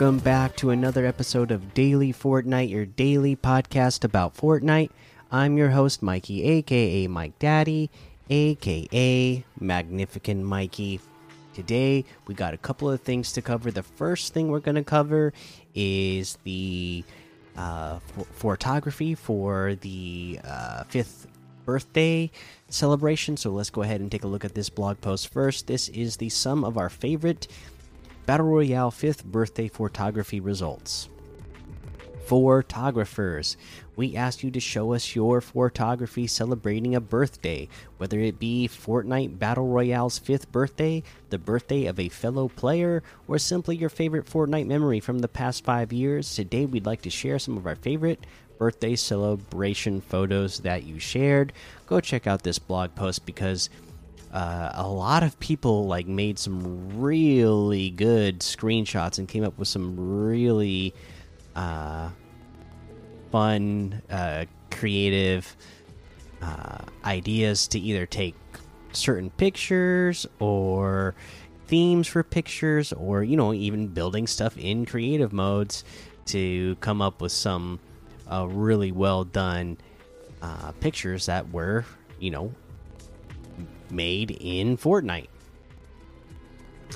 Welcome back to another episode of Daily Fortnite, your daily podcast about Fortnite. I'm your host, Mikey, aka Mike Daddy, aka Magnificent Mikey. Today, we got a couple of things to cover. The first thing we're going to cover is the uh, photography for the uh, fifth birthday celebration. So let's go ahead and take a look at this blog post first. This is the sum of our favorite Battle Royale 5th birthday photography results. Photographers, we asked you to show us your photography celebrating a birthday, whether it be Fortnite Battle Royale's 5th birthday, the birthday of a fellow player, or simply your favorite Fortnite memory from the past five years. Today, we'd like to share some of our favorite birthday celebration photos that you shared. Go check out this blog post because uh, a lot of people like made some really good screenshots and came up with some really uh, fun, uh, creative uh, ideas to either take certain pictures or themes for pictures, or you know, even building stuff in creative modes to come up with some uh, really well done uh, pictures that were, you know, made in Fortnite.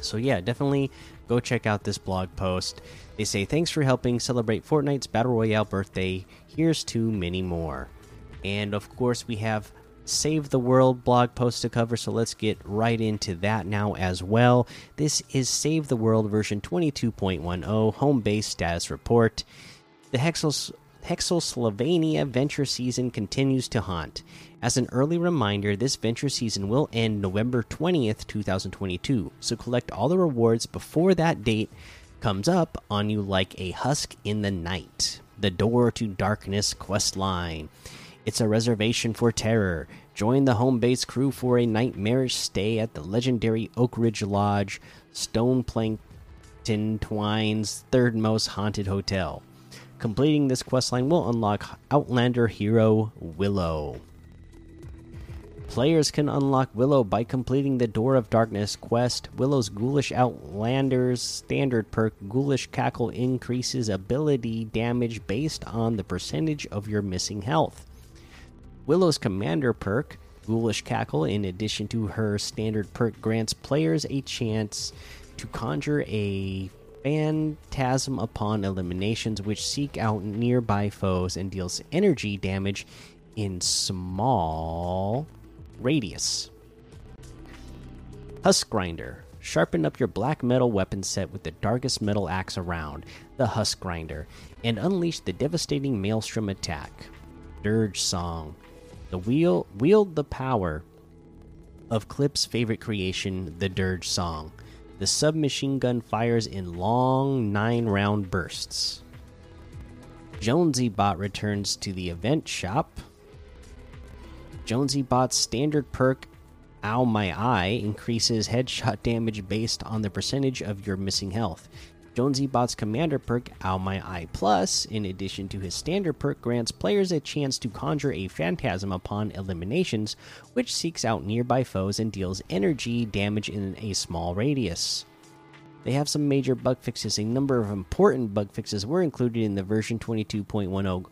So, yeah, definitely go check out this blog post. They say, Thanks for helping celebrate Fortnite's Battle Royale birthday. Here's to many more. And of course, we have Save the World blog post to cover, so let's get right into that now as well. This is Save the World version 22.10 home base status report. The Hexels Hexsylvania venture season continues to haunt. As an early reminder, this venture season will end November 20th, 2022, so collect all the rewards before that date comes up on you like a husk in the night. The Door to Darkness quest line. It's a reservation for terror. Join the home base crew for a nightmarish stay at the legendary Oak Ridge Lodge, Stone Plankton Twine's third most haunted hotel. Completing this questline will unlock Outlander hero Willow. Players can unlock Willow by completing the Door of Darkness quest. Willow's Ghoulish Outlander's standard perk, Ghoulish Cackle, increases ability damage based on the percentage of your missing health. Willow's Commander perk, Ghoulish Cackle, in addition to her standard perk, grants players a chance to conjure a phantasm upon eliminations, which seek out nearby foes and deals energy damage in small radius. Husk Grinder. Sharpen up your black metal weapon set with the darkest metal axe around, the Husk Grinder, and unleash the devastating Maelstrom attack. Dirge Song. The wheel wield the power of Clip's favorite creation, the Dirge Song. The submachine gun fires in long nine round bursts. Jonesy Bot returns to the event shop. Jonesy Bot's standard perk, Ow My Eye, increases headshot damage based on the percentage of your missing health. Jonesy Bot's commander perk, Ow My Eye Plus, in addition to his standard perk, grants players a chance to conjure a phantasm upon eliminations, which seeks out nearby foes and deals energy damage in a small radius. They have some major bug fixes. A number of important bug fixes were included in the version 22.10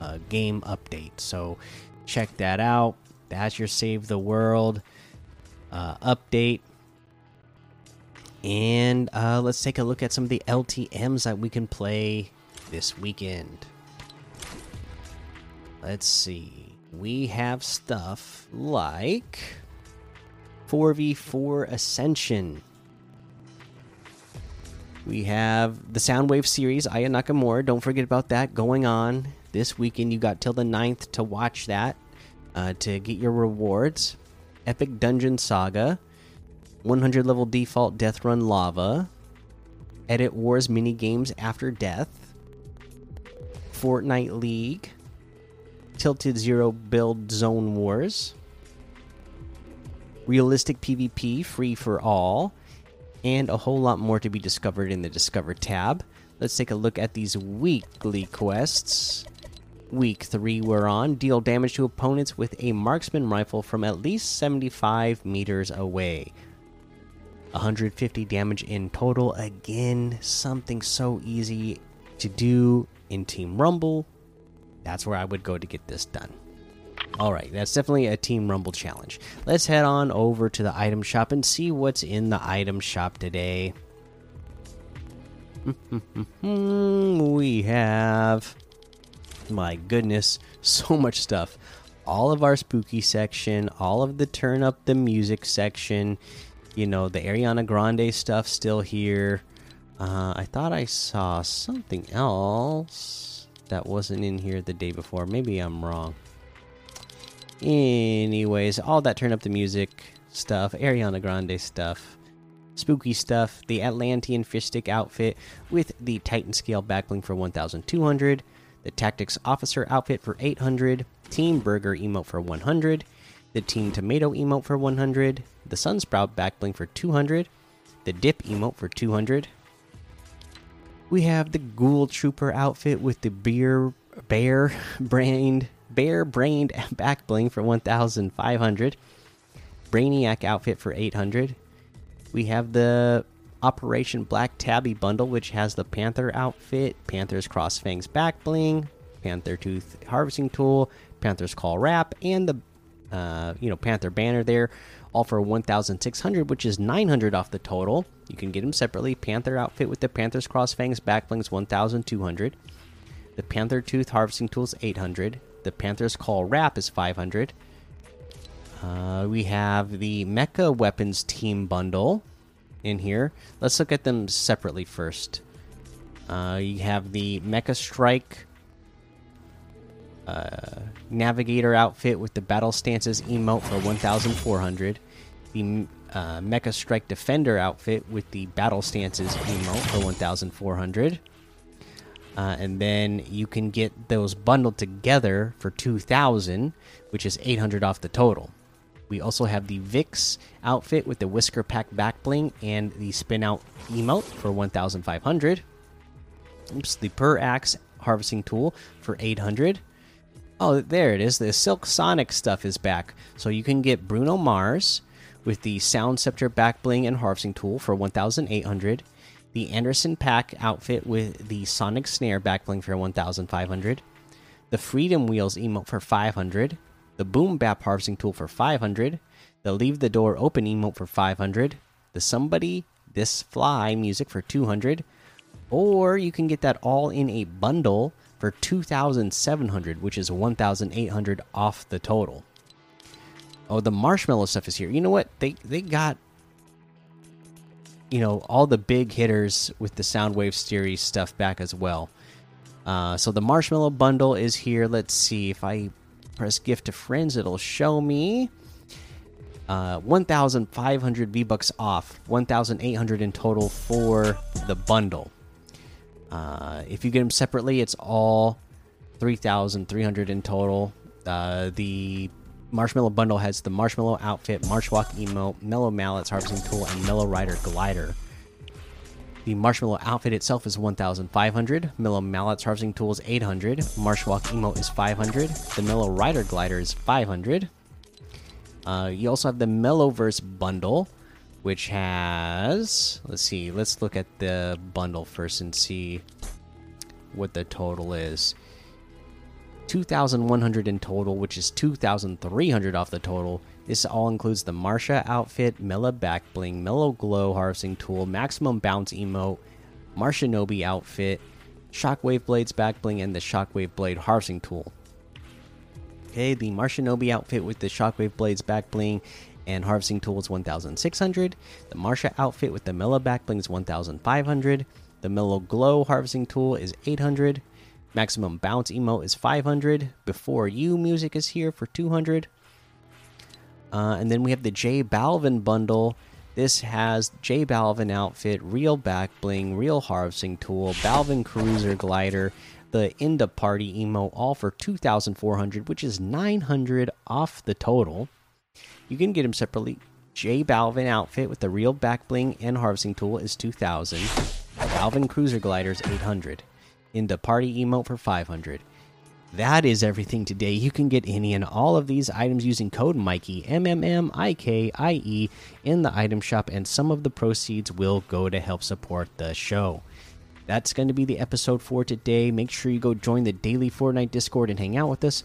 uh, game update. So check that out. That's your Save the World uh, update. And uh, let's take a look at some of the LTMs that we can play this weekend. Let's see. We have stuff like 4v4 Ascension. We have the Soundwave series, Aya Nakamura. Don't forget about that going on this weekend. You got till the 9th to watch that uh, to get your rewards. Epic Dungeon Saga, 100 level default Death Run Lava, Edit Wars mini games after death, Fortnite League, Tilted Zero Build Zone Wars, Realistic PvP free for all, and a whole lot more to be discovered in the Discover tab. Let's take a look at these weekly quests. Week 3 we're on. Deal damage to opponents with a marksman rifle from at least 75 meters away. 150 damage in total. Again, something so easy to do in Team Rumble. That's where I would go to get this done. All right, that's definitely a Team Rumble challenge. Let's head on over to the item shop and see what's in the item shop today. we have, my goodness, so much stuff. All of our spooky section, all of the turn up the music section, you know, the Ariana Grande stuff still here. Uh, I thought I saw something else that wasn't in here the day before. Maybe I'm wrong. Anyways, all that turn up the music stuff, Ariana Grande stuff, spooky stuff, the Atlantean fish stick outfit with the Titan scale backbling for 1200, the Tactics Officer outfit for 800, Team Burger emote for 100, the Team Tomato emote for 100, the Sunsprout backbling for 200, the Dip emote for 200. We have the Ghoul Trooper outfit with the beer bear brained bear brained backbling for 1500 brainiac outfit for 800 we have the operation black tabby bundle which has the panther outfit panther's cross fangs back bling panther tooth harvesting tool panther's call wrap and the uh, you know panther banner there all for 1600 which is 900 off the total you can get them separately panther outfit with the panther's cross fangs back blings 1200 the panther tooth harvesting tools 800 the Panther's Call wrap is 500. Uh, we have the Mecha Weapons Team Bundle in here. Let's look at them separately first. Uh, you have the Mecha Strike Navigator outfit with the Battle Stances emote for 1,400. The uh, Mecha Strike Defender outfit with the Battle Stances emote for 1,400. Uh, and then you can get those bundled together for 2000 which is 800 off the total we also have the vix outfit with the whisker pack back bling and the spin out emote for 1500 oops the per axe harvesting tool for 800 oh there it is. The silk sonic stuff is back. So you can get bruno mars with the sound scepter back bling and harvesting tool for 1800 the Anderson .Paak outfit with the Sonic Snare backbling for 1500, the Freedom Wheels emote for 500, the Boom Bap harvesting tool for 500, the Leave the Door Open emote for 500, the Somebody This Fly music for 200, or you can get that all in a bundle for 2700, which is 1800 off the total. Oh, the marshmello stuff is here. You know what? They they got you know all the big hitters with the Soundwave series stuff back as well. Uh, so the Marshmello bundle is here. Let's see if I press gift to friends, it'll show me. Uh, 1,500 V bucks off, 1,800 in total for the bundle. Uh, if you get them separately, it's all 3,300 in total. Uh, the Marshmello bundle has the Marshmello outfit, Marshwalk emote, Mellow Mallets harvesting tool, and Mellow Rider glider. The Marshmello outfit itself is 1,500. Mellow Mallets harvesting tool is 800. Marshwalk emote is 500. The Mellow Rider glider is 500. Uh, you also have the Mellowverse bundle, which has. Let's see. Let's look at the bundle first and see what the total is. 2,100 in total, which is 2,300 off the total. This all includes the Marsha outfit, Mela back bling, Mellow Glow harvesting tool, maximum bounce emote, Marshanobi outfit, Shockwave blades back bling, and the Shockwave blade harvesting tool. Okay, the Marshanobi outfit with the Shockwave blades back bling and harvesting tool is 1,600. The Marsha outfit with the Mela back bling is 1,500. The Mellow Glow harvesting tool is 800. Maximum bounce emote is 500. Before you music is here for 200. Uh, and then we have the J Balvin bundle. This has J Balvin outfit, real back bling, real harvesting tool, Balvin cruiser glider, the Inda party emo, all for 2,400, which is 900 off the total. You can get them separately. J Balvin outfit with the real back bling and harvesting tool is 2,000. Balvin cruiser glider is 800 the party emote for 500. that is everything today. You can get any and all of these items using code Mikey M M M I K I E in the item shop, and some of the proceeds will go to help support the show. That's going to be the episode for today. Make sure you go join the daily Fortnite Discord and hang out with us.